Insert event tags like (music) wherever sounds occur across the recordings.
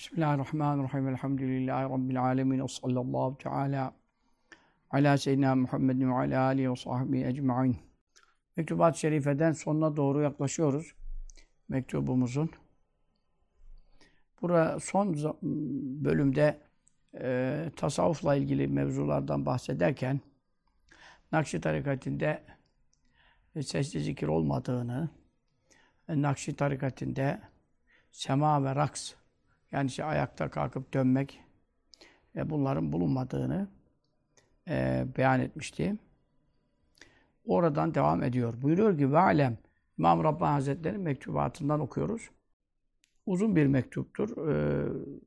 Bismillahirrahmanirrahim. Elhamdülillahi Rabbil alemin. Sallallahu teala ala seyyidina Muhammedin ve ala alihi ve sahbihi ecma'in. Mektubat-ı Şerife'den sonuna doğru yaklaşıyoruz. Mektubumuzun. Burada son bölümde e, tasavvufla ilgili mevzulardan bahsederken Nakşi tarikatinde e, sesli zikir olmadığını, e, Nakşi tarikatinde sema ve raks yani işte ayakta kalkıp dönmek e, bunların bulunmadığını e, beyan etmişti. Oradan devam ediyor. Buyuruyor ki ve alem İmam Rabbani Hazretleri'nin mektubatından okuyoruz. Uzun bir mektuptur. E,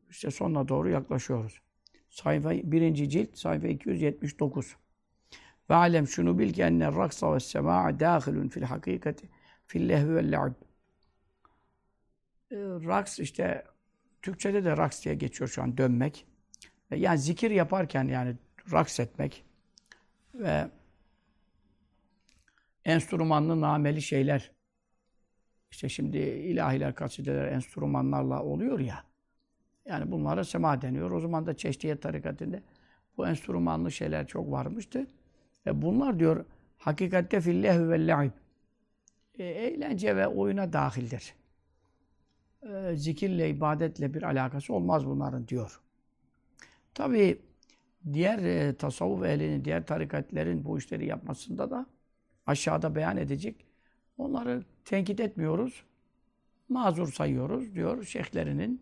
işte sonuna doğru yaklaşıyoruz. Sayfa birinci cilt sayfa 279. Ve şunu bil ki enne raksa ve sema'a dâhilun fil hakikati fil lehvi vel le'ib. Raks işte Türkçede de raks diye geçiyor şu an dönmek. E, yani zikir yaparken yani raks etmek ve enstrümanlı nameli şeyler. İşte şimdi ilahiler, kasideler enstrümanlarla oluyor ya. Yani bunlara sema deniyor. O zaman da Çeşdiye tarikatinde bu enstrümanlı şeyler çok varmıştı. E bunlar diyor hakikatte fillehü ve le'ib. E, eğlence ve oyuna dahildir e, zikirle, ibadetle bir alakası olmaz bunların diyor. Tabi diğer e, tasavvuf ehlinin, diğer tarikatlerin bu işleri yapmasında da aşağıda beyan edecek. Onları tenkit etmiyoruz. Mazur sayıyoruz diyor şeyhlerinin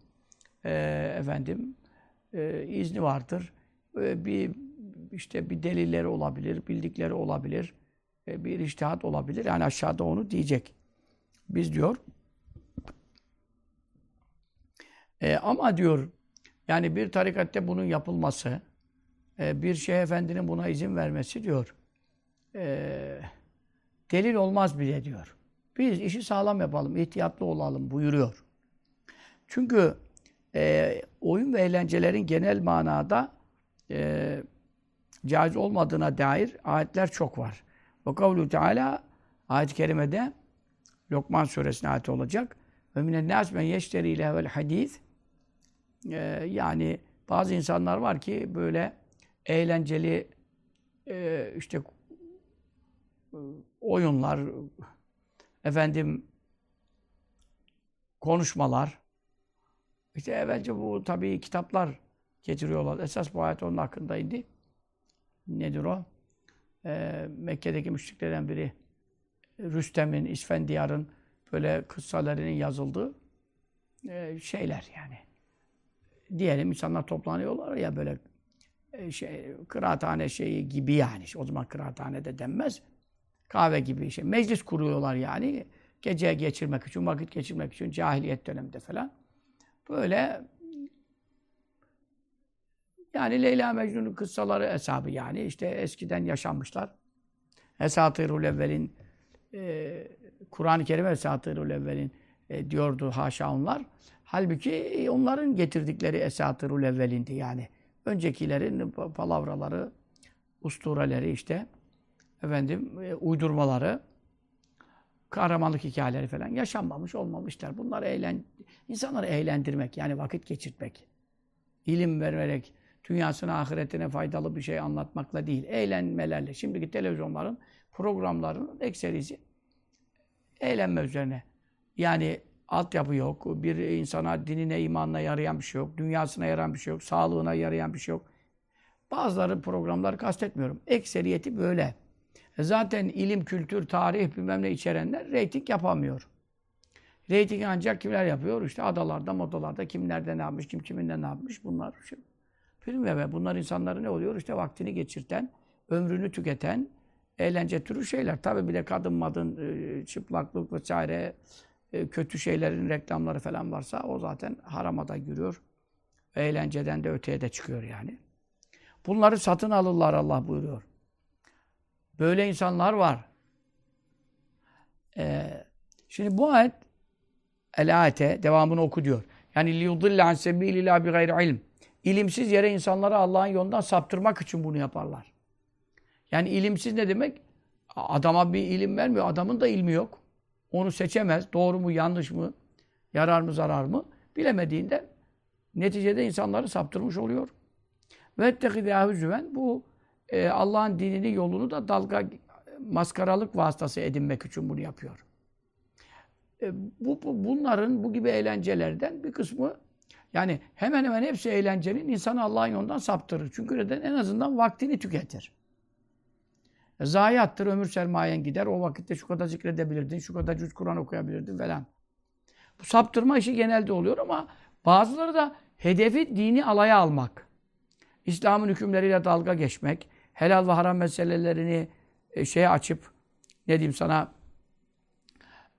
e, efendim e, izni vardır. E, bir işte bir delilleri olabilir, bildikleri olabilir. E, bir iştihat olabilir. Yani aşağıda onu diyecek. Biz diyor e, ama diyor yani bir tarikatte bunun yapılması, e, bir şeyh efendinin buna izin vermesi diyor. E, delil olmaz bile diyor. Biz işi sağlam yapalım, ihtiyatlı olalım buyuruyor. Çünkü e, oyun ve eğlencelerin genel manada e, caiz olmadığına dair ayetler çok var. Ve kavlu Teala ayet-i kerimede Lokman suresine ayet olacak. Ve minen nas men yeşteri level hadis e, yani bazı insanlar var ki böyle eğlenceli e, işte oyunlar, efendim konuşmalar. İşte evvelce bu tabii kitaplar getiriyorlar. Esas bu ayet onun hakkındaydı. Nedir o? Ee, Mekke'deki müşriklerden biri Rüstem'in, İsfendiyar'ın böyle kıssalarının yazıldığı e, şeyler yani diyelim insanlar toplanıyorlar ya böyle e, şey, kıraathane şeyi gibi yani. O zaman kıraathane de denmez. Kahve gibi şey. Meclis kuruyorlar yani. Gece geçirmek için, vakit geçirmek için cahiliyet döneminde falan. Böyle yani Leyla Mecnun'un kıssaları hesabı yani. işte eskiden yaşanmışlar. Esatırul Evvel'in e, Kur'an-ı Kerim Esatırul Evvel'in e, diyordu haşa onlar. Halbuki e, onların getirdikleri esatırul evvelindi yani. Öncekilerin palavraları, ustureleri işte, efendim e, uydurmaları, kahramanlık hikayeleri falan yaşanmamış, olmamışlar. Bunlar eğlen, insanları eğlendirmek, yani vakit geçirtmek, ilim vererek, dünyasına, ahiretine faydalı bir şey anlatmakla değil, eğlenmelerle. Şimdiki televizyonların, programlarının ekserisi eğlenme üzerine. Yani altyapı yok. Bir insana dinine, imanına yarayan bir şey yok. Dünyasına yarayan bir şey yok. Sağlığına yarayan bir şey yok. Bazıları programları kastetmiyorum. Ekseriyeti böyle. Zaten ilim, kültür, tarih bilmem ne içerenler reyting yapamıyor. Reyting ancak kimler yapıyor? İşte adalarda, modalarda kim ne yapmış, kim kiminle ne yapmış bunlar. Şimdi, film ve bunlar insanları ne oluyor? İşte vaktini geçirten, ömrünü tüketen, eğlence türü şeyler. Tabii bir de kadın madın, e, çıplaklık vesaire, kötü şeylerin reklamları falan varsa o zaten harama da giriyor. Eğlenceden de öteye de çıkıyor yani. Bunları satın alırlar Allah buyuruyor. Böyle insanlar var. Ee, şimdi bu ayet el ayete devamını oku diyor. Yani liyudille an sebilillah bi gayri. İlimsiz yere insanları Allah'ın yolundan saptırmak için bunu yaparlar. Yani ilimsiz ne demek? Adama bir ilim vermiyor. Adamın da ilmi yok. Onu seçemez. Doğru mu, yanlış mı, yarar mı, zarar mı bilemediğinden Neticede insanları saptırmış oluyor. Ve ettekidâhü bu e, Allah'ın dinini yolunu da dalga maskaralık vasıtası edinmek için bunu yapıyor. E, bu, bu bunların bu gibi eğlencelerden bir kısmı yani hemen hemen hepsi eğlencenin insanı Allah'ın yolundan saptırır. Çünkü neden? En azından vaktini tüketir. Zayiattır, ömür sermayen gider. O vakitte şu kadar zikredebilirdin, şu kadar cüz Kur'an okuyabilirdin falan. Bu saptırma işi genelde oluyor ama bazıları da hedefi dini alaya almak. İslam'ın hükümleriyle dalga geçmek, helal ve haram meselelerini e, şeye açıp, ne diyeyim sana,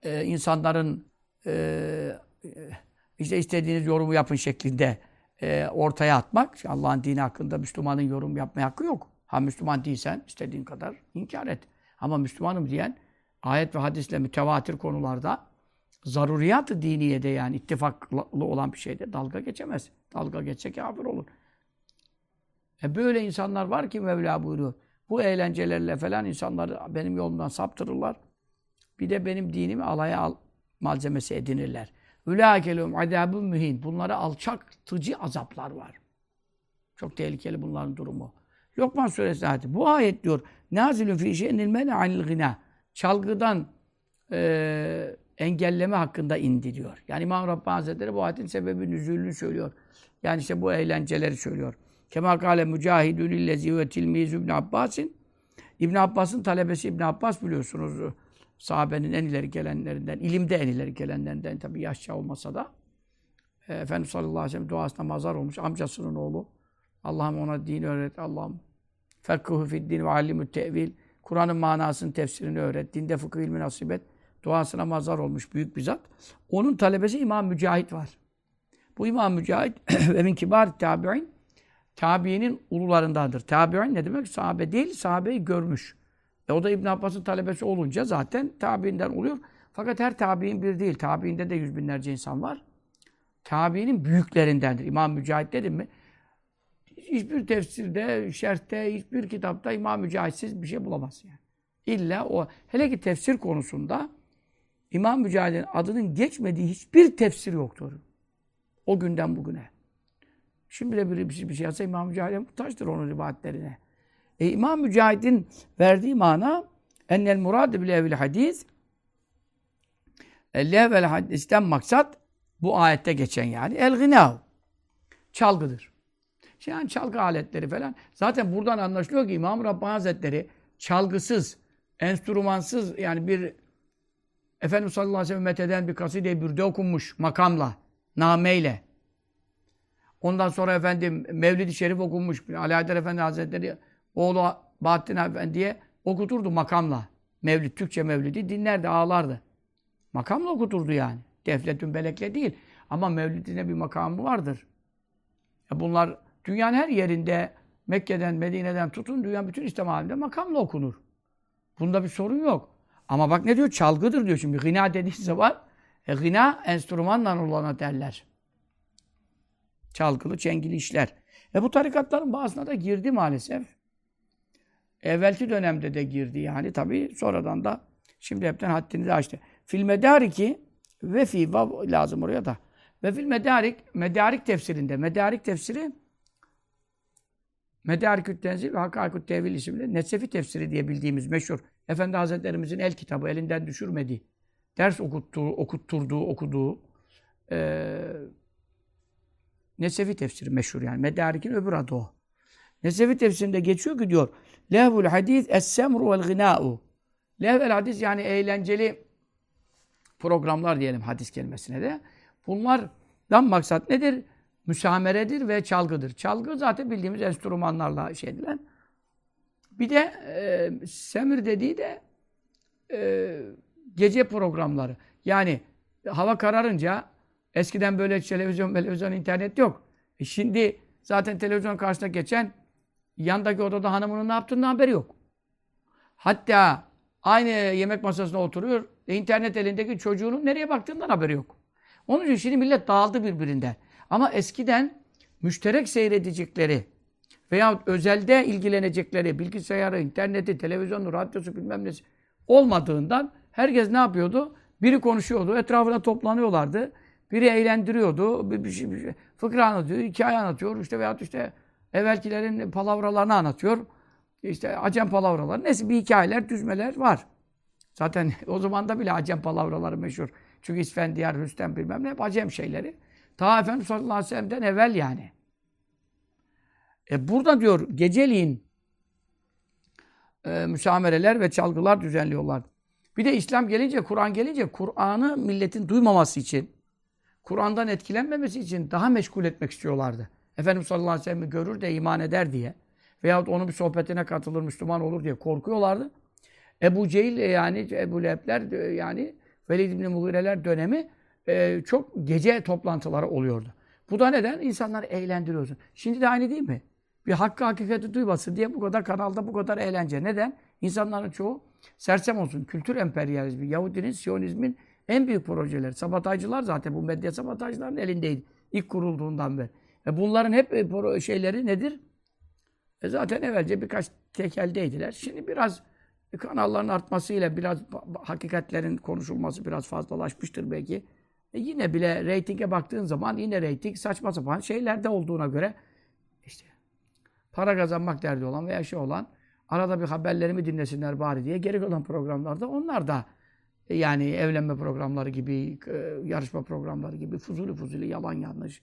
e, insanların e, işte istediğiniz yorumu yapın şeklinde e, ortaya atmak. Allah'ın dini hakkında Müslümanın yorum yapmaya hakkı yok. Ha Müslüman değilsen istediğin kadar inkar et. Ama Müslümanım diyen ayet ve hadisle mütevatir konularda zaruriyat-ı diniyede yani ittifaklı olan bir şeyde dalga geçemez. Dalga geçse kafir olur. E böyle insanlar var ki Mevla buyuruyor. Bu eğlencelerle falan insanları benim yolumdan saptırırlar. Bir de benim dinimi alaya al malzemesi edinirler. Ülâkelûm adâbun mühin. Bunlara alçaktıcı azaplar var. Çok tehlikeli bunların durumu. Lokman suresi ayeti. Bu ayet diyor. Nazilun fî şeynil mene anil gına. Çalgıdan e, engelleme hakkında indi diyor. Yani İmam Rabbani Hazretleri bu ayetin sebebi nüzulünü söylüyor. Yani işte bu eğlenceleri söylüyor. Kema kâle mücahidun illezî ve tilmîzü İbn Abbas'in. İbn Abbas'ın talebesi İbn Abbas biliyorsunuz sahabenin en ileri gelenlerinden, ilimde en ileri gelenlerinden tabi yaşça olmasa da e, Efendimiz sallallahu aleyhi ve sellem duasına mazar olmuş amcasının oğlu. Allah'ım ona din öğret. Allah'ım fekkuhu fid din ve allimü tevil. Kur'an'ın manasını, tefsirini öğret. Dinde fıkıh ilmi nasip et. Duasına mazar olmuş büyük bir zat. Onun talebesi İmam Mücahit var. Bu İmam Mücahit (clears throat) ve min kibar tabi'in tabiinin ulularındandır. Tabi'in ne demek? Sahabe değil, sahabeyi görmüş. E o da İbn Abbas'ın talebesi olunca zaten tabiinden oluyor. Fakat her tabiin bir değil. Tabiinde de yüz binlerce insan var. Tabiinin büyüklerindendir. İmam Mücahit dedim mi? Hiçbir tefsirde, şerhte, hiçbir kitapta İmam Mücahitsiz bir şey bulamaz yani. İlla o, hele ki tefsir konusunda İmam Mücahit'in adının geçmediği hiçbir tefsir yoktur. O günden bugüne. Şimdi de biri bir şey, bir şey yazsa İmam Mücahit'e muhtaçtır onun rivayetlerine. E, İmam Mücahit'in verdiği mana ennel murad bile evvel hadis evvel hadisten maksat bu ayette geçen yani el gınav çalgıdır. Yani çalgı aletleri falan. Zaten buradan anlaşılıyor ki İmam Rabbani Hazretleri çalgısız, enstrümansız yani bir Efendimiz sallallahu aleyhi ve sellem metheden bir kaside-i bürde okunmuş makamla, nameyle. Ondan sonra efendim Mevlid-i Şerif okunmuş. Haydar Efendi Hazretleri oğlu Bahattin Efendi'ye okuturdu makamla. Mevlid, Türkçe mevlidi dinlerdi, ağlardı. Makamla okuturdu yani. Defletün belekle değil. Ama mevlidine bir makamı vardır. Ya bunlar dünyanın her yerinde Mekke'den, Medine'den tutun dünyanın bütün İslam aleminde makamla okunur. Bunda bir sorun yok. Ama bak ne diyor? Çalgıdır diyor. Şimdi gına dediğin zaman e, gına enstrümanla olana derler. Çalgılı, çengili işler. E bu tarikatların bazısına da girdi maalesef. Evvelki dönemde de girdi yani tabi sonradan da şimdi hepten haddini de açtı. Fil medariki ve fi vav lazım oraya da. Ve fil medarik, medarik tefsirinde, medarik tefsiri Medarikü't Tenzil ve Hakâikü't Tevil isimli Nesefi tefsiri diye bildiğimiz meşhur Efendi Hazretlerimizin el kitabı elinden düşürmediği, ders okuttuğu, okutturduğu, okuduğu e, Nesefi tefsiri meşhur yani. Medarik'in öbür adı o. Nesefi tefsirinde geçiyor ki diyor Lehvul hadis es-semru vel gınâ'u. Lehvel hadis yani eğlenceli programlar diyelim hadis kelimesine de. Bunlardan maksat nedir? Müsameredir ve çalgıdır. Çalgı zaten bildiğimiz enstrümanlarla şey edilen. Bir de e, semir dediği de e, gece programları. Yani hava kararınca eskiden böyle televizyon, televizyon, internet yok. E şimdi zaten televizyon karşısına geçen yandaki odada hanımının ne yaptığının haberi yok. Hatta aynı yemek masasına oturuyor. E, internet elindeki çocuğunun nereye baktığından haberi yok. Onun için şimdi millet dağıldı birbirinde. Ama eskiden müşterek seyredecekleri veya özelde ilgilenecekleri bilgisayarı, interneti, televizyonu, radyosu bilmem nesi olmadığından herkes ne yapıyordu? Biri konuşuyordu, etrafına toplanıyorlardı. Biri eğlendiriyordu. Bir, bir, şey, bir şey, fıkra anlatıyor, hikaye anlatıyor. işte veyahut işte evvelkilerin palavralarını anlatıyor. İşte acem palavraları. Neyse bir hikayeler, düzmeler var. Zaten (laughs) o zaman da bile acem palavraları meşhur. Çünkü İsfendiyar, Rüstem bilmem ne acem şeyleri. Ta Efendimiz sallallahu aleyhi ve sellem'den evvel yani. E burada diyor geceliğin e, müsamereler ve çalgılar düzenliyorlar. Bir de İslam gelince, Kur'an gelince Kur'an'ı milletin duymaması için, Kur'an'dan etkilenmemesi için daha meşgul etmek istiyorlardı. Efendimiz sallallahu aleyhi ve sellem'i görür de iman eder diye veyahut onun bir sohbetine katılır, Müslüman olur diye korkuyorlardı. Ebu Cehil yani Ebu Leheb'ler yani Velid İbni Mughireler dönemi e, çok gece toplantıları oluyordu. Bu da neden? İnsanları eğlendiriyorsun. Şimdi de aynı değil mi? Bir hakkı hakikati duymasın diye bu kadar kanalda bu kadar eğlence. Neden? İnsanların çoğu sersem olsun. Kültür emperyalizmi, Yahudinin, Siyonizmin en büyük projeleri. Sabotajcılar zaten bu medya sabotajcıların elindeydi. İlk kurulduğundan beri. Ve bunların hep e, şeyleri nedir? E zaten evvelce birkaç tekeldeydiler. Şimdi biraz kanalların artmasıyla biraz hakikatlerin konuşulması biraz fazlalaşmıştır belki. E yine bile reytinge baktığın zaman yine reyting saçma sapan şeylerde olduğuna göre işte para kazanmak derdi olan veya şey olan arada bir haberlerimi dinlesinler bari diye geri kalan programlarda onlar da e, yani evlenme programları gibi, e, yarışma programları gibi fuzuli fuzuli yalan yanlış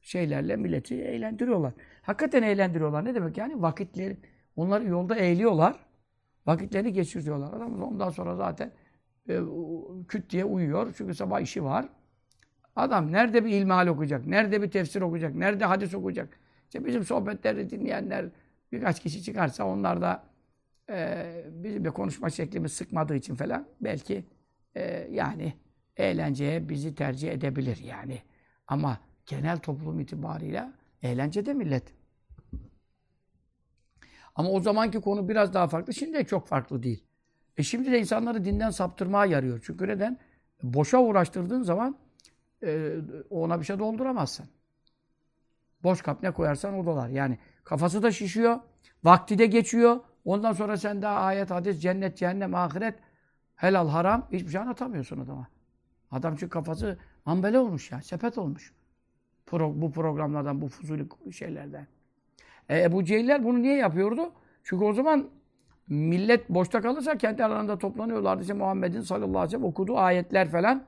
şeylerle milleti eğlendiriyorlar. Hakikaten eğlendiriyorlar. Ne demek yani? Vakitleri, onları yolda eğliyorlar. Vakitlerini geçiriyorlar. Adam ondan sonra zaten küt diye uyuyor. Çünkü sabah işi var. Adam nerede bir ilmihal okuyacak, nerede bir tefsir okuyacak, nerede hadis okuyacak. İşte bizim sohbetleri dinleyenler birkaç kişi çıkarsa onlar da e, bizim de konuşma şeklimiz sıkmadığı için falan belki e, yani eğlenceye bizi tercih edebilir yani. Ama genel toplum itibarıyla eğlencede millet. Ama o zamanki konu biraz daha farklı. Şimdi de çok farklı değil. E şimdi de insanları dinden saptırmaya yarıyor. Çünkü neden? Boşa uğraştırdığın zaman e, ona bir şey dolduramazsın. Boş kap ne koyarsan o dolar. Yani kafası da şişiyor, vakti de geçiyor. Ondan sonra sen daha ayet, hadis, cennet, cehennem, ahiret, helal, haram hiçbir şey anlatamıyorsun adama. Adam çünkü kafası ambele olmuş ya, sepet olmuş. Pro, bu programlardan, bu fuzuli şeylerden. E, Ebu Cehiller bunu niye yapıyordu? Çünkü o zaman millet boşta kalırsa kendi aralarında toplanıyorlardı. İşte Muhammed'in sallallahu aleyhi ve sellem okuduğu ayetler falan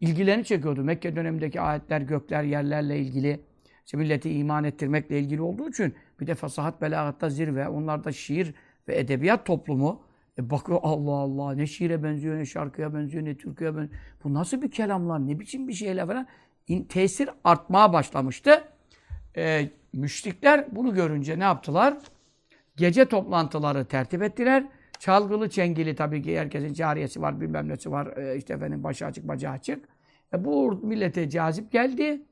ilgilerini çekiyordu. Mekke dönemindeki ayetler, gökler, yerlerle ilgili. İşte milleti iman ettirmekle ilgili olduğu için bir de fasahat belagatta zirve, onlarda şiir ve edebiyat toplumu. E bakıyor Allah Allah ne şiire benziyor, ne şarkıya benziyor, ne türküye benziyor. Bu nasıl bir kelamlar, ne biçim bir şeyler falan. tesir artmaya başlamıştı. E, müşrikler bunu görünce ne yaptılar? Gece toplantıları tertip ettiler. Çalgılı, çengili tabii ki herkesin cariyesi var, bilmem nesi var. E, işte efendim başı açık, bacağı açık. E, bu millete cazip geldi.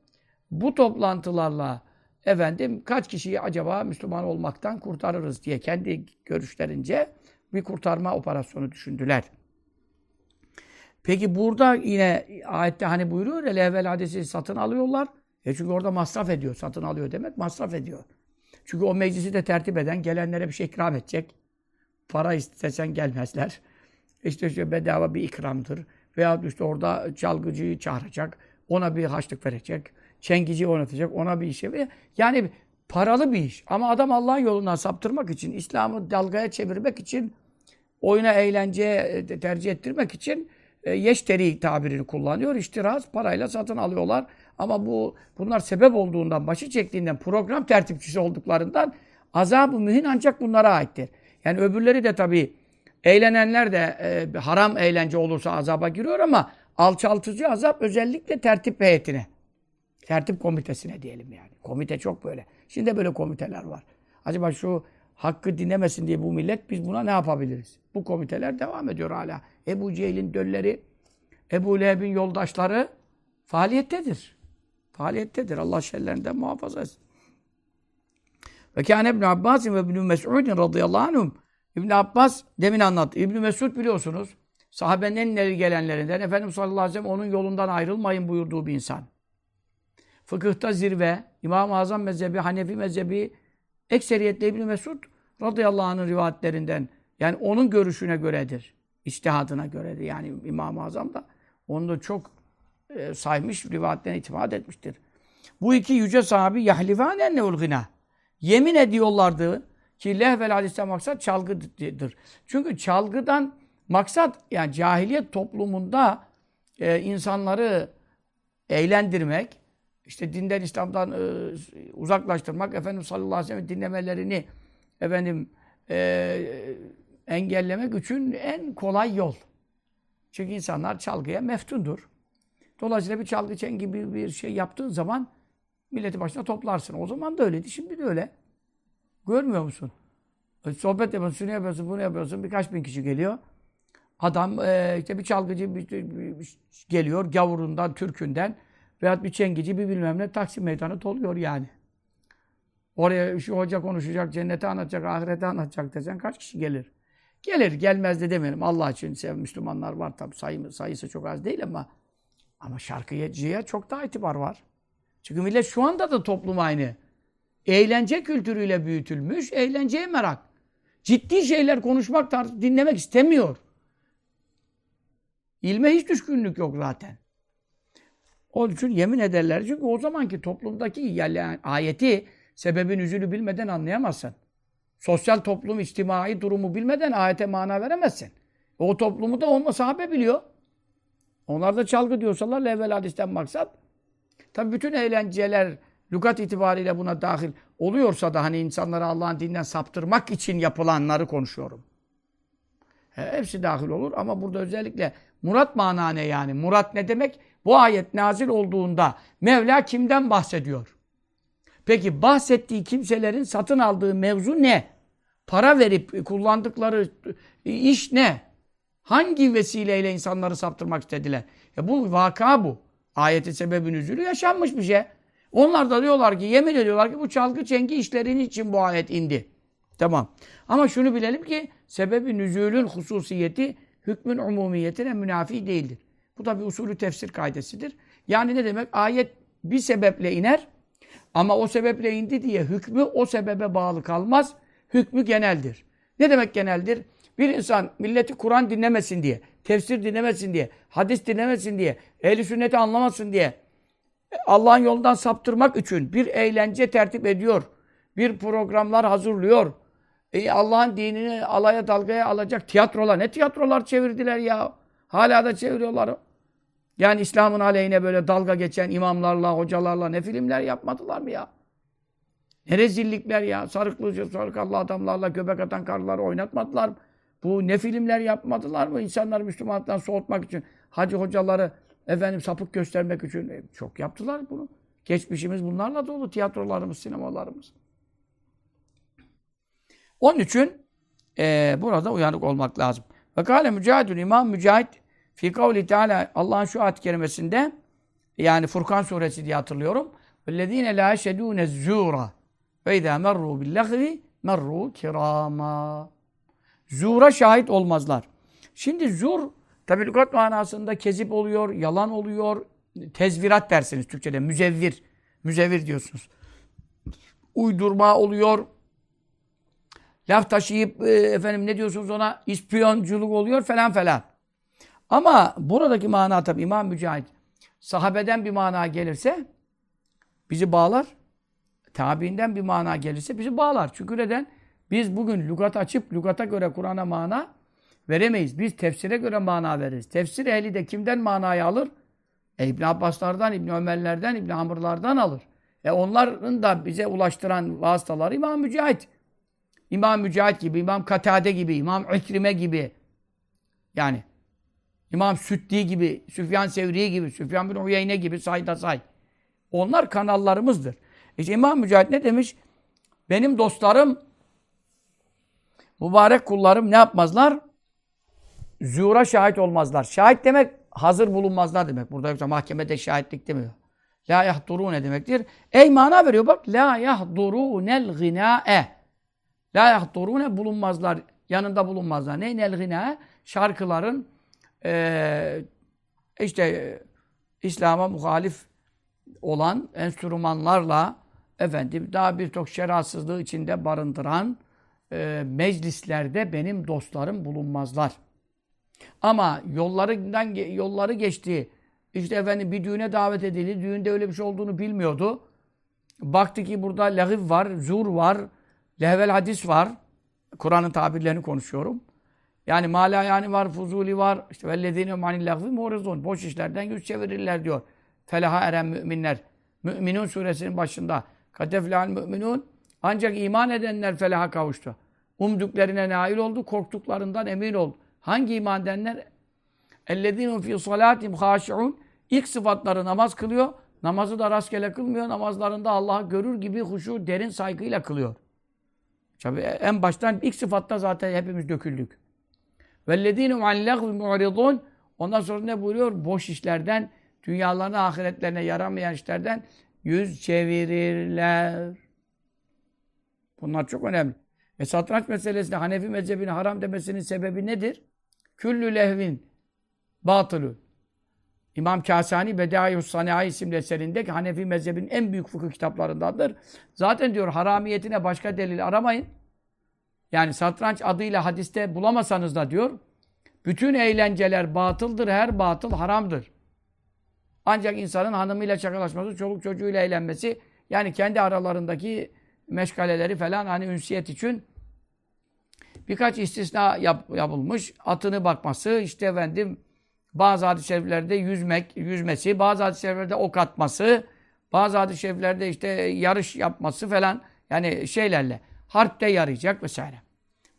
Bu toplantılarla efendim kaç kişiyi acaba Müslüman olmaktan kurtarırız diye kendi görüşlerince bir kurtarma operasyonu düşündüler. Peki burada yine ayette hani buyuruyor ya evvel hadisi satın alıyorlar. E çünkü orada masraf ediyor. Satın alıyor demek masraf ediyor. Çünkü o meclisi de tertip eden gelenlere bir şey ikram edecek. Para istesen gelmezler. İşte, işte bedava bir ikramdır. Veya işte orada çalgıcıyı çağıracak. Ona bir haçlık verecek. Çengici oynatacak. Ona bir işe. Yani paralı bir iş. Ama adam Allah'ın yolundan saptırmak için, İslam'ı dalgaya çevirmek için, oyuna eğlenceye tercih ettirmek için e, yeşteri tabirini kullanıyor. İştiraz parayla satın alıyorlar. Ama bu bunlar sebep olduğundan, başı çektiğinden, program tertipçisi olduklarından azabı mühin ancak bunlara aittir. Yani öbürleri de tabii eğlenenler de e, haram eğlence olursa azaba giriyor ama alçaltıcı azap özellikle tertip heyetine. Tertip komitesine diyelim yani. Komite çok böyle. Şimdi böyle komiteler var. Acaba şu hakkı dinlemesin diye bu millet biz buna ne yapabiliriz? Bu komiteler devam ediyor hala. Ebu Cehil'in dölleri, Ebu Leheb'in yoldaşları faaliyettedir. Faaliyettedir. Allah şerlerinden muhafaza etsin. Ve kâne İbn Abbas ve İbn Mes'ud radıyallahu anhum. İbn Abbas demin anlattı. İbn Mesud biliyorsunuz sahabenin en ileri gelenlerinden Efendimiz sallallahu aleyhi ve sellem onun yolundan ayrılmayın buyurduğu bir insan. Fıkıhta zirve, İmam-ı Azam mezhebi, Hanefi mezhebi ekseriyetle İbn Mesud radıyallahu anh'ın rivayetlerinden yani onun görüşüne göredir. İçtihadına göredir. Yani İmam-ı Azam da onu da çok e, saymış, rivayetlerine itimat etmiştir. Bu iki yüce sahabi yahlifâne enneul gına. Yemin ediyorlardı ki lehvel hadiste maksat çalgıdır. Çünkü çalgıdan maksat yani cahiliyet toplumunda e, insanları eğlendirmek, işte dinden İslam'dan e, uzaklaştırmak, efendim sallallahu aleyhi ve sellem dinlemelerini efendim e, engellemek için en kolay yol. Çünkü insanlar çalgıya meftundur. Dolayısıyla bir çalgı çengi gibi bir şey yaptığın zaman milleti başına toplarsın. O zaman da öyleydi, şimdi de öyle. Görmüyor musun? E, sohbet yapıyorsun, şunu yapıyorsun, bunu yapıyorsun. Birkaç bin kişi geliyor. Adam e, işte bir çalgıcı bir, bir, bir geliyor gavurundan, türkünden veyahut bir çengici bir bilmem ne Taksim meydanı doluyor yani. Oraya şu hoca konuşacak, cenneti anlatacak, ahireti anlatacak desen kaç kişi gelir? Gelir, gelmez de demeyelim. Allah için sev Müslümanlar var tabi sayı, sayısı çok az değil ama ama şarkıcıya çok daha itibar var. Çünkü millet şu anda da toplum aynı. Eğlence kültürüyle büyütülmüş, eğlenceye merak. Ciddi şeyler konuşmak, dinlemek istemiyor. İlme hiç düşkünlük yok zaten. Onun için yemin ederler. Çünkü o zamanki toplumdaki ayeti sebebin üzülü bilmeden anlayamazsın. Sosyal toplum, içtimai durumu bilmeden ayete mana veremezsin. O toplumu da onunla sahabe biliyor. Onlar da çalgı diyorsalar evvel hadisten maksat. Tabi bütün eğlenceler lügat itibariyle buna dahil oluyorsa da hani insanları Allah'ın dininden saptırmak için yapılanları konuşuyorum. He, hepsi dahil olur ama burada özellikle murat mana ne yani? Murat ne demek? Bu ayet nazil olduğunda Mevla kimden bahsediyor? Peki bahsettiği kimselerin satın aldığı mevzu ne? Para verip kullandıkları iş ne? Hangi vesileyle insanları saptırmak istediler? Ya bu vaka bu. Ayetin sebebin üzülü yaşanmış bir şey. Onlar da diyorlar ki, yemin ediyorlar ki bu çalgı çengi işlerin için bu ayet indi. Tamam. Ama şunu bilelim ki sebebi nüzulün hususiyeti hükmün umumiyetine münafi değildir. Bu da bir usulü tefsir kaidesidir. Yani ne demek? Ayet bir sebeple iner ama o sebeple indi diye hükmü o sebebe bağlı kalmaz. Hükmü geneldir. Ne demek geneldir? Bir insan milleti Kur'an dinlemesin diye, tefsir dinlemesin diye, hadis dinlemesin diye, ehli sünneti anlamasın diye Allah'ın yolundan saptırmak için bir eğlence tertip ediyor. Bir programlar hazırlıyor. E Allah'ın dinini alaya dalgaya alacak tiyatrolar. Ne tiyatrolar çevirdiler ya? Hala da çeviriyorlar. Yani İslam'ın aleyhine böyle dalga geçen imamlarla, hocalarla ne filmler yapmadılar mı ya? Ne rezillikler ya. Sarıklı, sarıkallı adamlarla göbek atan karıları oynatmadılar mı? Bu ne filmler yapmadılar mı? İnsanları Müslümanlıktan soğutmak için. Hacı hocaları efendim sapık göstermek için. E, çok yaptılar bunu. Geçmişimiz bunlarla dolu. Tiyatrolarımız, sinemalarımız. Onun için e, burada uyanık olmak lazım. Ve kâle mücahidun İmam Mücahit fi kavli teala Allah'ın şu ayet kerimesinde yani Furkan suresi diye hatırlıyorum. وَالَّذ۪ينَ لَا يَشَدُونَ الزُّورَ وَاِذَا مَرُّوا بِاللَّغْوِ مَرُّوا كِرَامًا Zura şahit olmazlar. Şimdi zur tabi lügat manasında kezip oluyor, yalan oluyor, tezvirat dersiniz Türkçe'de. Müzevvir. Müzevvir diyorsunuz. Uydurma oluyor, laf taşıyıp e, efendim ne diyorsunuz ona ispiyonculuk oluyor falan falan. Ama buradaki mana tabi İmam Mücahit sahabeden bir mana gelirse bizi bağlar. Tabiinden bir mana gelirse bizi bağlar. Çünkü neden? Biz bugün lügat açıp lügata göre Kur'an'a mana veremeyiz. Biz tefsire göre mana veririz. Tefsir ehli de kimden manayı alır? E İbn Abbaslardan, İbn Ömerlerden, İbn Amrlardan alır. E onların da bize ulaştıran vasıtaları İmam Mücahit. İmam Mücahit gibi, İmam Katade gibi, İmam İkrime gibi. Yani İmam Süddi gibi, Süfyan Sevri gibi, Süfyan bin Uyeyne gibi sayda say. Onlar kanallarımızdır. İşte İmam Mücahit ne demiş? Benim dostlarım, mübarek kullarım ne yapmazlar? Zuhura şahit olmazlar. Şahit demek hazır bulunmazlar demek. Burada yoksa mahkemede şahitlik demiyor. La yahduru ne demektir? Ey mana veriyor bak. La yahdurunel gına'e. La yahdurune bulunmazlar. Yanında bulunmazlar. Ne nel gına? Şarkıların e, işte İslam'a muhalif olan enstrümanlarla efendim daha birçok şerasızlığı içinde barındıran e, meclislerde benim dostlarım bulunmazlar. Ama yollarından yolları geçtiği İşte efendim bir düğüne davet edildi. Düğünde öyle bir şey olduğunu bilmiyordu. Baktı ki burada lagiv var, zur var, lehvel hadis var. Kur'an'ın tabirlerini konuşuyorum. Yani mala yani var, fuzuli var. İşte vellezine manil lagvi murizun. Boş işlerden yüz çevirirler diyor. Felaha eren müminler. Müminun suresinin başında. Kadeflal müminun. Ancak iman edenler felaha kavuştu. Umduklarına nail oldu, korktuklarından emin oldu. Hangi iman edenler? اَلَّذ۪ينَ ف۪ي صَلَاتِمْ خَاشِعُونَ İlk sıfatları namaz kılıyor. Namazı da rastgele kılmıyor. Namazlarında Allah'ı görür gibi huşu, derin saygıyla kılıyor. Tabi en baştan ilk sıfatta zaten hepimiz döküldük. وَالَّذ۪ينَ عَنْ لَغْوِ مُعْرِضُونَ Ondan sonra ne buyuruyor? Boş işlerden, dünyalarına, ahiretlerine yaramayan işlerden yüz çevirirler. Bunlar çok önemli. E satranç meselesinde Hanefi mezhebinin haram demesinin sebebi nedir? Küllü lehvin batılı. İmam Kasani Bedaius Sanayi isimli eserinde ki Hanefi mezhebinin en büyük fıkıh kitaplarındandır. Zaten diyor haramiyetine başka delil aramayın. Yani satranç adıyla hadiste bulamasanız da diyor bütün eğlenceler batıldır, her batıl haramdır. Ancak insanın hanımıyla çakalaşması, çoluk çocuğuyla eğlenmesi yani kendi aralarındaki meşgaleleri falan hani ünsiyet için birkaç istisna yap, yapılmış. Atını bakması, işte efendim bazı hadis-i şeriflerde yüzmek, yüzmesi, bazı hadis-i şeriflerde ok atması, bazı hadis-i şeriflerde işte yarış yapması falan yani şeylerle harpte yarayacak vesaire.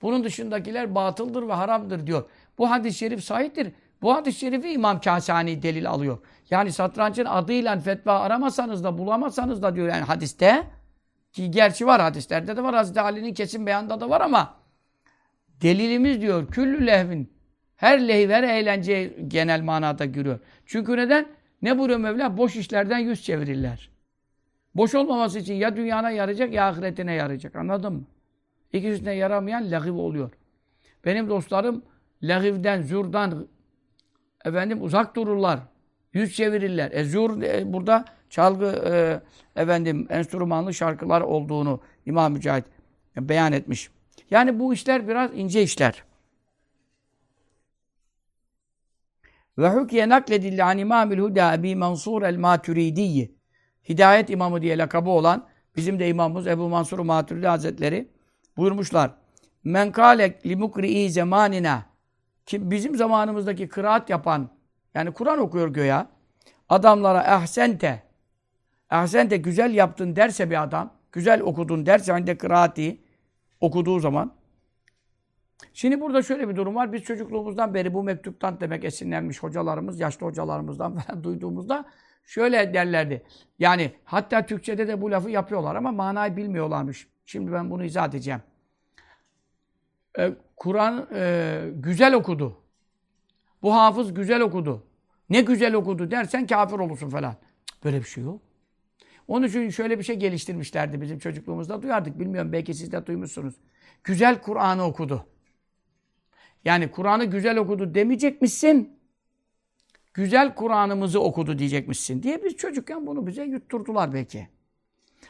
Bunun dışındakiler batıldır ve haramdır diyor. Bu hadis-i şerif sahiptir. Bu hadis-i şerifi İmam Kasani delil alıyor. Yani satrançın adıyla fetva aramasanız da bulamazsanız da diyor yani hadiste ki gerçi var hadislerde de var. Hazreti Ali'nin kesin beyanda da var ama delilimiz diyor küllü lehvin her lehiv, her eğlence genel manada giriyor. Çünkü neden? Ne buyuruyor Mevla? Boş işlerden yüz çevirirler. Boş olmaması için ya dünyana yarayacak ya ahiretine yarayacak. Anladın mı? İkisine yaramayan lagiv oluyor. Benim dostlarım lagivden, zurdan efendim uzak dururlar. Yüz çevirirler. E zur e, burada çalgı e, efendim enstrümanlı şarkılar olduğunu İmam Mücahit beyan etmiş. Yani bu işler biraz ince işler. Ve hukiye nakledilli an İmamül Huda Ebi Mansur el-Maturidiyi. Hidayet imamı diye lakabı olan bizim de imamımız Ebu Mansur Maturidi Hazretleri buyurmuşlar. Men kâlek li mukri'i zamanina ki bizim zamanımızdaki kıraat yapan yani Kur'an okuyor göya adamlara ehsente ehsente güzel yaptın derse bir adam güzel okudun derse hani de kıraati okuduğu zaman Şimdi burada şöyle bir durum var. Biz çocukluğumuzdan beri bu mektuptan demek esinlenmiş hocalarımız, yaşlı hocalarımızdan (laughs) falan duyduğumuzda şöyle derlerdi. Yani hatta Türkçe'de de bu lafı yapıyorlar ama manayı bilmiyorlarmış. Şimdi ben bunu izah edeceğim. Ee, Kur'an e, güzel okudu. Bu hafız güzel okudu. Ne güzel okudu dersen kafir olursun falan. Böyle bir şey yok. Onun için şöyle bir şey geliştirmişlerdi bizim çocukluğumuzda duyardık. Bilmiyorum belki siz de duymuşsunuz. Güzel Kur'an'ı okudu. Yani Kur'an'ı güzel okudu demeyecekmişsin. Güzel Kur'an'ımızı okudu diyecekmişsin diye biz çocukken bunu bize yutturdular belki.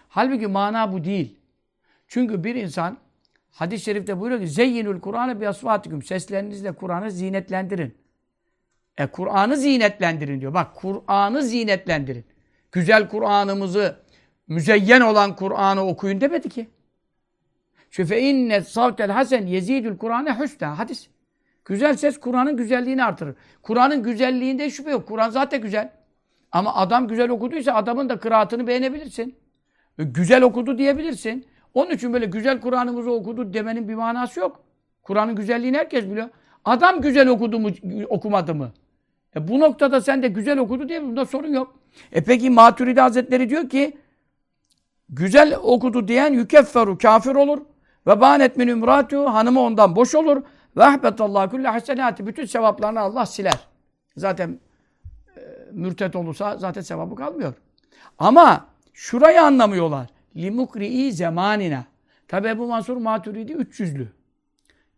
Halbuki mana bu değil. Çünkü bir insan hadis-i şerifte buyuruyor ki zeyyinül Kur'an'ı bi asfatikum. Seslerinizle Kur'an'ı zinetlendirin. E Kur'an'ı zinetlendirin diyor. Bak Kur'an'ı zinetlendirin. Güzel Kur'an'ımızı müzeyyen olan Kur'an'ı okuyun demedi ki. Şüfe inne savtel hasen yezidül Kur'an'e hüsna. Hadis. Güzel ses Kur'an'ın güzelliğini artırır. Kur'an'ın güzelliğinde şüphe yok. Kur'an zaten güzel. Ama adam güzel okuduysa adamın da kıraatını beğenebilirsin. Güzel okudu diyebilirsin. Onun için böyle güzel Kur'an'ımızı okudu demenin bir manası yok. Kur'an'ın güzelliğini herkes biliyor. Adam güzel okudu mu, okumadı mı? E bu noktada sen de güzel okudu diye bunda sorun yok. E peki Maturidi Hazretleri diyor ki güzel okudu diyen yükefferu kafir olur. Ve banet min ümratu hanımı ondan boş olur. Ve ahbetallahu kulle hasenati bütün sevaplarını Allah siler. Zaten e, mürtet olursa zaten sevabı kalmıyor. Ama şurayı anlamıyorlar. Limukri'i zamanina. Tabi bu Mansur Maturidi 300'lü.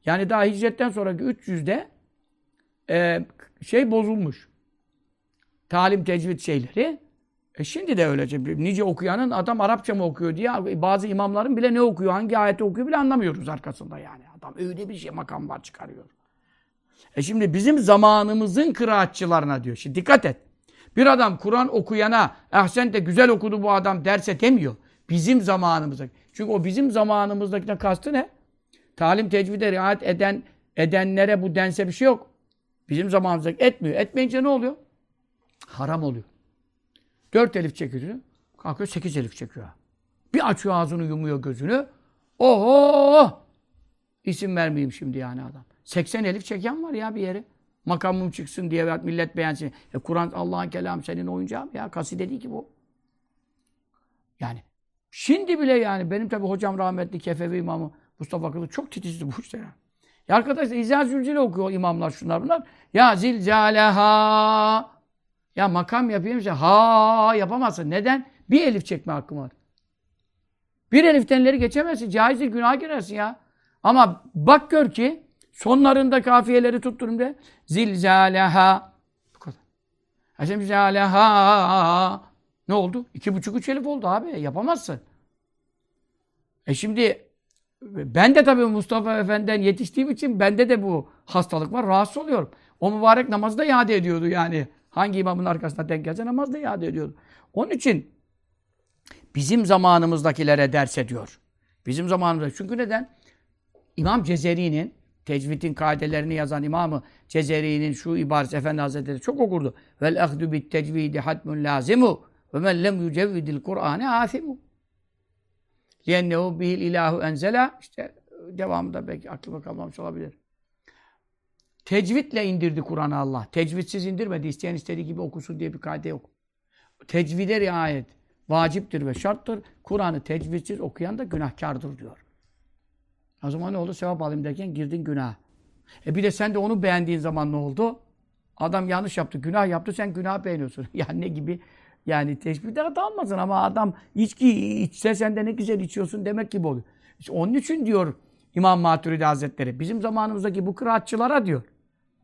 Yani daha hicretten sonraki 300'de e, şey bozulmuş. Talim tecvid şeyleri. E şimdi de öylece. Nice okuyanın adam Arapça mı okuyor diye bazı imamların bile ne okuyor, hangi ayeti okuyor bile anlamıyoruz arkasında yani. Adam öyle bir şey makamlar çıkarıyor. E şimdi bizim zamanımızın kıraatçılarına diyor. Şimdi dikkat et. Bir adam Kur'an okuyana ehsen de güzel okudu bu adam derse demiyor. Bizim zamanımızda. Çünkü o bizim zamanımızdakine kastı ne? Talim tecvide riayet eden edenlere bu dense bir şey yok. Bizim zamanımızdaki etmiyor. Etmeyince ne oluyor? Haram oluyor. Dört elif çekiyor. Kalkıyor sekiz elif çekiyor. Bir açıyor ağzını yumuyor gözünü. Oho! İsim vermeyeyim şimdi yani adam. 80 elif çeken var ya bir yere. Makamım çıksın diye veya millet beğensin. E Kur'an Allah'ın kelamı senin oyuncağın ya. Kaside değil ki bu. Yani şimdi bile yani benim tabi hocam rahmetli Kefevi imamı Mustafa Kılıç çok titizdi bu işte ya. Ya arkadaşlar İzâ Zülcile okuyor imamlar şunlar bunlar. Ya zilcaleha. Ya makam yapayım işte. Ha yapamazsın. Neden? Bir elif çekme hakkım var. Bir eliftenleri geçemezsin. Caiz değil, günaha girersin ya. Ama bak gör ki sonlarında kafiyeleri tutturum de zilzaleha. Bu kadar. Zilzaleha. Ne oldu? İki buçuk üç elif oldu abi. Yapamazsın. E şimdi ben de tabii Mustafa Efendi'den yetiştiğim için bende de bu hastalık var. Rahatsız oluyorum. O mübarek namazı da iade ediyordu yani. Hangi imamın arkasına denk gelse namaz da iade ediyordu. Onun için bizim zamanımızdakilere ders ediyor. Bizim zamanımızda. Çünkü neden? İmam Cezeri'nin tecvidin kaidelerini yazan İmamı Cezeri'nin şu ibaresi Efendi Hazretleri çok okurdu. Vel ahdu bit tecvidi hatmun lazimu ve men lem yücevvidil Kur'ane asimu. Liennehu bihil ilahu enzela. İşte devamında belki aklıma kalmamış olabilir. Tecvidle indirdi Kur'an'ı Allah. Tecvidsiz indirmedi. İsteyen istediği gibi okusun diye bir kaide yok. Tecvide riayet vaciptir ve şarttır. Kur'an'ı tecvidsiz okuyan da günahkardır diyor. O zaman ne oldu? Sevap alayım derken girdin günah. E bir de sen de onu beğendiğin zaman ne oldu? Adam yanlış yaptı, günah yaptı, sen günah beğeniyorsun. (laughs) yani ne gibi? Yani teşbihde hata almasın ama adam içki içse sen de ne güzel içiyorsun demek gibi oluyor. İşte onun için diyor İmam Maturidi Hazretleri, bizim zamanımızdaki bu kıraatçılara diyor,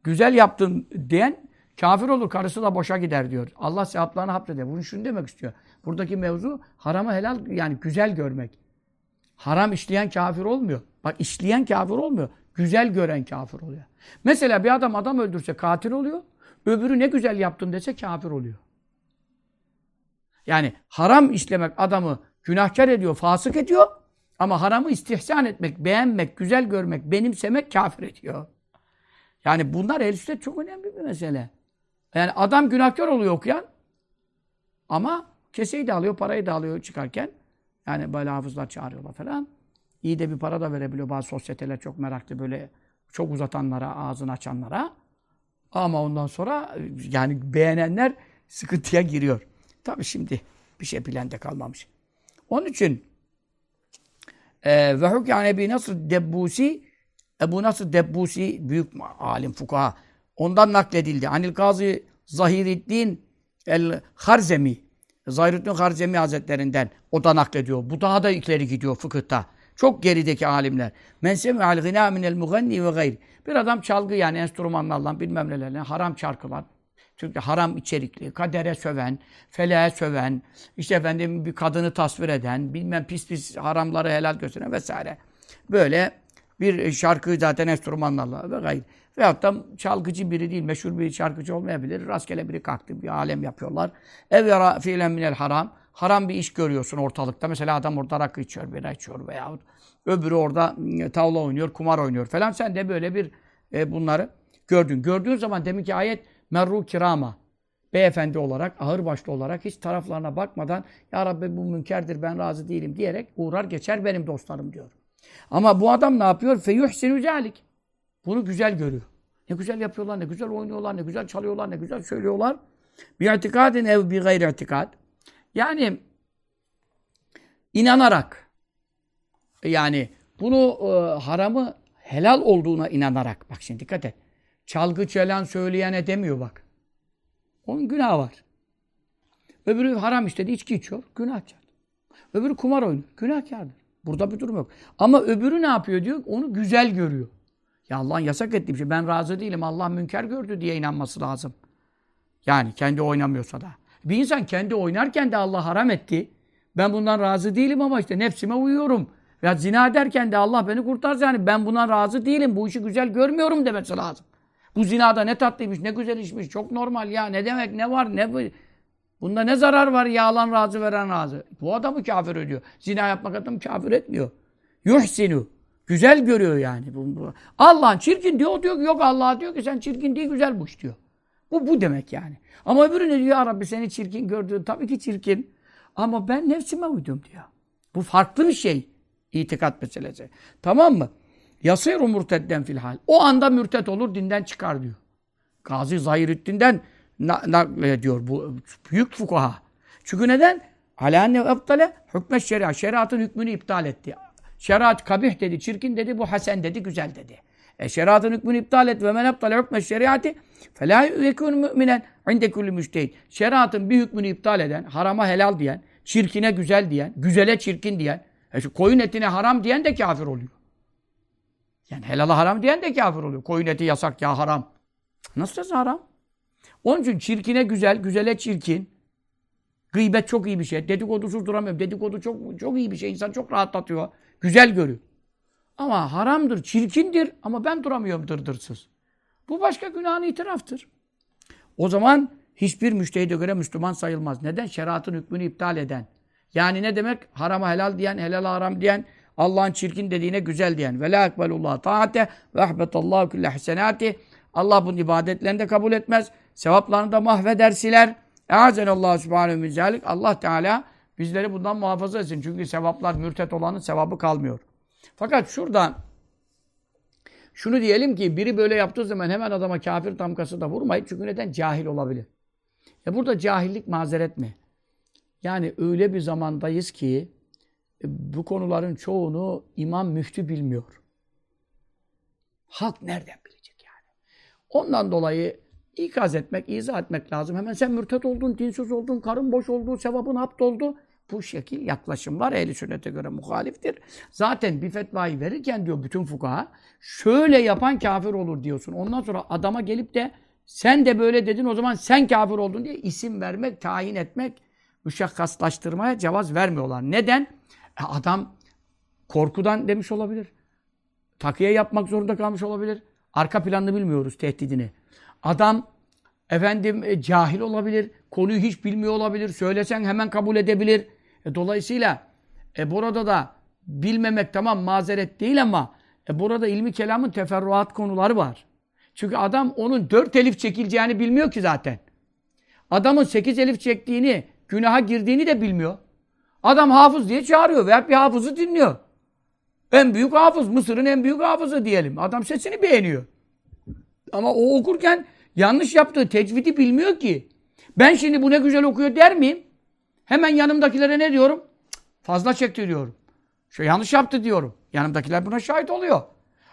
güzel yaptın diyen kafir olur, karısı da boşa gider diyor. Allah sevaplarını hapseder. Bunu şunu demek istiyor. Buradaki mevzu harama helal yani güzel görmek. Haram işleyen kafir olmuyor. Bak işleyen kafir olmuyor. Güzel gören kafir oluyor. Mesela bir adam adam öldürse katil oluyor. Öbürü ne güzel yaptın dese kafir oluyor. Yani haram işlemek adamı günahkar ediyor, fasık ediyor. Ama haramı istihsan etmek, beğenmek, güzel görmek, benimsemek kafir ediyor. Yani bunlar el üstte çok önemli bir mesele. Yani adam günahkar oluyor okuyan. Ama keseyi de alıyor, parayı da alıyor çıkarken. Yani böyle hafızlar çağırıyorlar falan. İyi de bir para da verebiliyor. Bazı sosyeteler çok meraklı böyle çok uzatanlara, ağzını açanlara. Ama ondan sonra yani beğenenler sıkıntıya giriyor. Tabi şimdi bir şey de kalmamış. Onun için ve hukyan Ebi Nasr Debbusi Ebu Nasr Debbusi büyük alim fukaha ondan nakledildi. Anil Gazi Zahiriddin el Harzemi Zahiriddin Harzemi Hazretlerinden o da naklediyor. Bu daha da ileri gidiyor fıkıhta. Çok gerideki alimler. Men semi'al gına minel muganni ve gayr. Bir adam çalgı yani enstrümanlarla bilmem nelerle haram şarkılar. Çünkü haram içerikli, kadere söven, feleğe söven, işte efendim bir kadını tasvir eden, bilmem pis pis haramları helal gösteren vesaire. Böyle bir şarkı zaten enstrümanlarla ve gayr. Veyahut da çalgıcı biri değil, meşhur bir şarkıcı olmayabilir. Rastgele biri kalktı, bir alem yapıyorlar. Ev yara fiilen minel haram. Haram bir iş görüyorsun ortalıkta. Mesela adam orada rakı içiyor, bira içiyor veyahut öbürü orada ıı, tavla oynuyor, kumar oynuyor falan. Sen de böyle bir e, bunları gördün. Gördüğün zaman demin ki ayet merru kirama beyefendi olarak, ağırbaşlı olarak hiç taraflarına bakmadan Ya Rabbi bu münkerdir ben razı değilim diyerek uğrar geçer benim dostlarım diyor. Ama bu adam ne yapıyor? Feyuhsinu zalik. Bunu güzel görüyor. Ne güzel yapıyorlar, ne güzel oynuyorlar, ne güzel çalıyorlar, ne güzel söylüyorlar. Bir itikadin ev bir gayri itikad. Yani inanarak yani bunu e, haramı helal olduğuna inanarak bak şimdi dikkat et. Çalgı çalan söyleyene demiyor bak. Onun günahı var. Öbürü haram işledi, içki içiyor, günahkar. Öbürü kumar oynuyor, günahkardır. Burada bir durum yok. Ama öbürü ne yapıyor diyor? Onu güzel görüyor. Ya Allah'ın yasak ettiği bir şey. Ben razı değilim. Allah münker gördü diye inanması lazım. Yani kendi oynamıyorsa da. Bir insan kendi oynarken de Allah haram etti. Ben bundan razı değilim ama işte nefsime uyuyorum. Ya zina ederken de Allah beni kurtarsa yani ben buna razı değilim. Bu işi güzel görmüyorum demesi lazım. Bu zinada ne tatlıymış, ne güzel işmiş, çok normal ya. Ne demek, ne var, ne bu? Bunda ne zarar var ya alan razı veren razı. Bu adamı kafir ediyor. Zina yapmak adamı kafir etmiyor. Yuhsinu. Güzel görüyor yani. Allah'ın çirkin diyor. O diyor ki yok Allah diyor ki sen çirkin değil güzel bu diyor. Bu bu demek yani. Ama öbürü ne diyor ya Rabbi seni çirkin gördüğün tabii ki çirkin. Ama ben nefsime uydum diyor. Bu farklı bir şey. İtikat meselesi. Tamam mı? Yasîru murtedden fil hal. O anda mürtet olur dinden çıkar diyor. Gazi Zahirüddin'den naklediyor bu büyük fukaha. Çünkü neden? Alâ enne ebtale hükme şeriat. Şeriatın hükmünü iptal etti. Şeriat kabih dedi, çirkin dedi, bu hasen dedi, güzel dedi. E şeriatın hükmünü iptal et ve men ebtale hükme şeriatı felâ yekûn müminen inde kulli müştehid. Şeriatın bir hükmünü iptal eden, harama helal diyen, çirkine güzel diyen, güzele çirkin diyen, e şu koyun etine haram diyen de kafir oluyor. Yani helala haram diyen de kafir oluyor. Koyun eti yasak ya haram. Nasıl haram? Onun için çirkine güzel, güzele çirkin. Gıybet çok iyi bir şey. Dedikodusuz duramıyorum. Dedikodu çok çok iyi bir şey. İnsan çok rahatlatıyor. Güzel görüyor. Ama haramdır, çirkindir ama ben duramıyorum dırdırsız. Bu başka günahın itiraftır. O zaman hiçbir müştehide göre Müslüman sayılmaz. Neden? Şeriatın hükmünü iptal eden. Yani ne demek? Harama helal diyen, helal haram diyen, Allah'ın çirkin dediğine güzel diyen. Ve la ekbelullah taate ve ahbetallahu külle. Allah bunun ibadetlerini de kabul etmez. Sevaplarını da mahveder siler. Eazenallahu subhanehu min. Allah Teala bizleri bundan muhafaza etsin. Çünkü sevaplar mürtet olanın sevabı kalmıyor. Fakat şurada şunu diyelim ki biri böyle yaptığı zaman hemen adama kafir damgası da vurmayın. Çünkü neden? Cahil olabilir. E burada cahillik mazeret mi? Yani öyle bir zamandayız ki e, bu konuların çoğunu imam müftü bilmiyor. Halk nereden bilecek yani? Ondan dolayı ikaz etmek, izah etmek lazım. Hemen sen mürtet oldun, dinsiz oldun, karın boş oldu, sevabın hapt oldu. Bu şekil yaklaşımlar ehli sünnete göre muhaliftir. Zaten bir fetvayı verirken diyor bütün fukaha şöyle yapan kafir olur diyorsun. Ondan sonra adama gelip de sen de böyle dedin o zaman sen kafir oldun diye isim vermek, tayin etmek, müşakkaslaştırmaya cevaz vermiyorlar. Neden? E adam korkudan demiş olabilir. Takiye yapmak zorunda kalmış olabilir. Arka planını bilmiyoruz tehdidini. Adam efendim e, cahil olabilir. Konuyu hiç bilmiyor olabilir. Söylesen hemen kabul edebilir. E, dolayısıyla e, burada da bilmemek tamam mazeret değil ama e, burada ilmi kelamın teferruat konuları var. Çünkü adam onun dört elif çekileceğini bilmiyor ki zaten. Adamın sekiz elif çektiğini, günaha girdiğini de bilmiyor. Adam hafız diye çağırıyor veya bir hafızı dinliyor. En büyük hafız, Mısır'ın en büyük hafızı diyelim. Adam sesini beğeniyor. Ama o okurken yanlış yaptığı tecvidi bilmiyor ki. Ben şimdi bu ne güzel okuyor der miyim? Hemen yanımdakilere ne diyorum? Fazla çekti diyorum. Şu yanlış yaptı diyorum. Yanımdakiler buna şahit oluyor.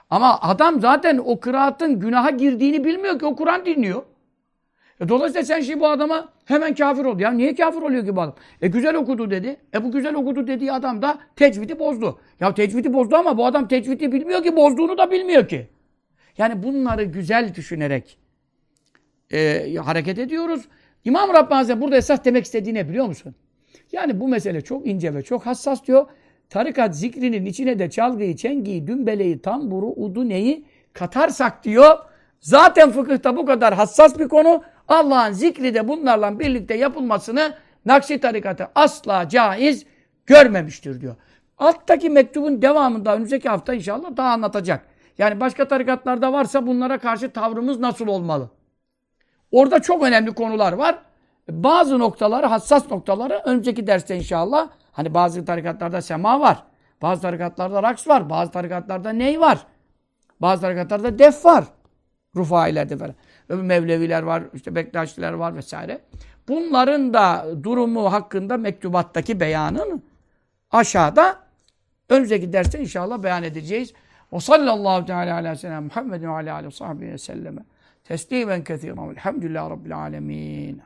Ama adam zaten o kıraatın günaha girdiğini bilmiyor ki o Kur'an dinliyor. E dolayısıyla sen şimdi bu adama hemen kafir oldu. Ya niye kafir oluyor ki bu adam? E güzel okudu dedi. E bu güzel okudu dediği adam da tecvidi bozdu. Ya tecvidi bozdu ama bu adam tecvidi bilmiyor ki bozduğunu da bilmiyor ki. Yani bunları güzel düşünerek e, hareket ediyoruz. İmam Rabbani Hazretleri burada esas demek istediğini biliyor musun? Yani bu mesele çok ince ve çok hassas diyor. Tarikat zikrinin içine de çalgıyı, çengiyi, dümbeleyi, tamburu, udu neyi katarsak diyor. Zaten fıkıhta bu kadar hassas bir konu. Allah'ın zikri de bunlarla birlikte yapılmasını Nakşi tarikatı asla caiz görmemiştir diyor. Alttaki mektubun devamında önümüzdeki hafta inşallah daha anlatacak. Yani başka tarikatlarda varsa bunlara karşı tavrımız nasıl olmalı? Orada çok önemli konular var. Bazı noktaları, hassas noktaları önümüzdeki derste inşallah. Hani bazı tarikatlarda sema var. Bazı tarikatlarda raks var. Bazı tarikatlarda ney var. Bazı tarikatlarda def var. Rufailerde falan. Mevleviler var, işte Bektaşiler var vesaire. Bunların da durumu hakkında mektubattaki beyanın aşağıda önümüzdeki derste inşallah beyan edeceğiz. O sallallahu teala ala selam Muhammedin ve ala aleyhi ve sahbihi ve selleme teslimen kethiren velhamdülillahi rabbil alemin.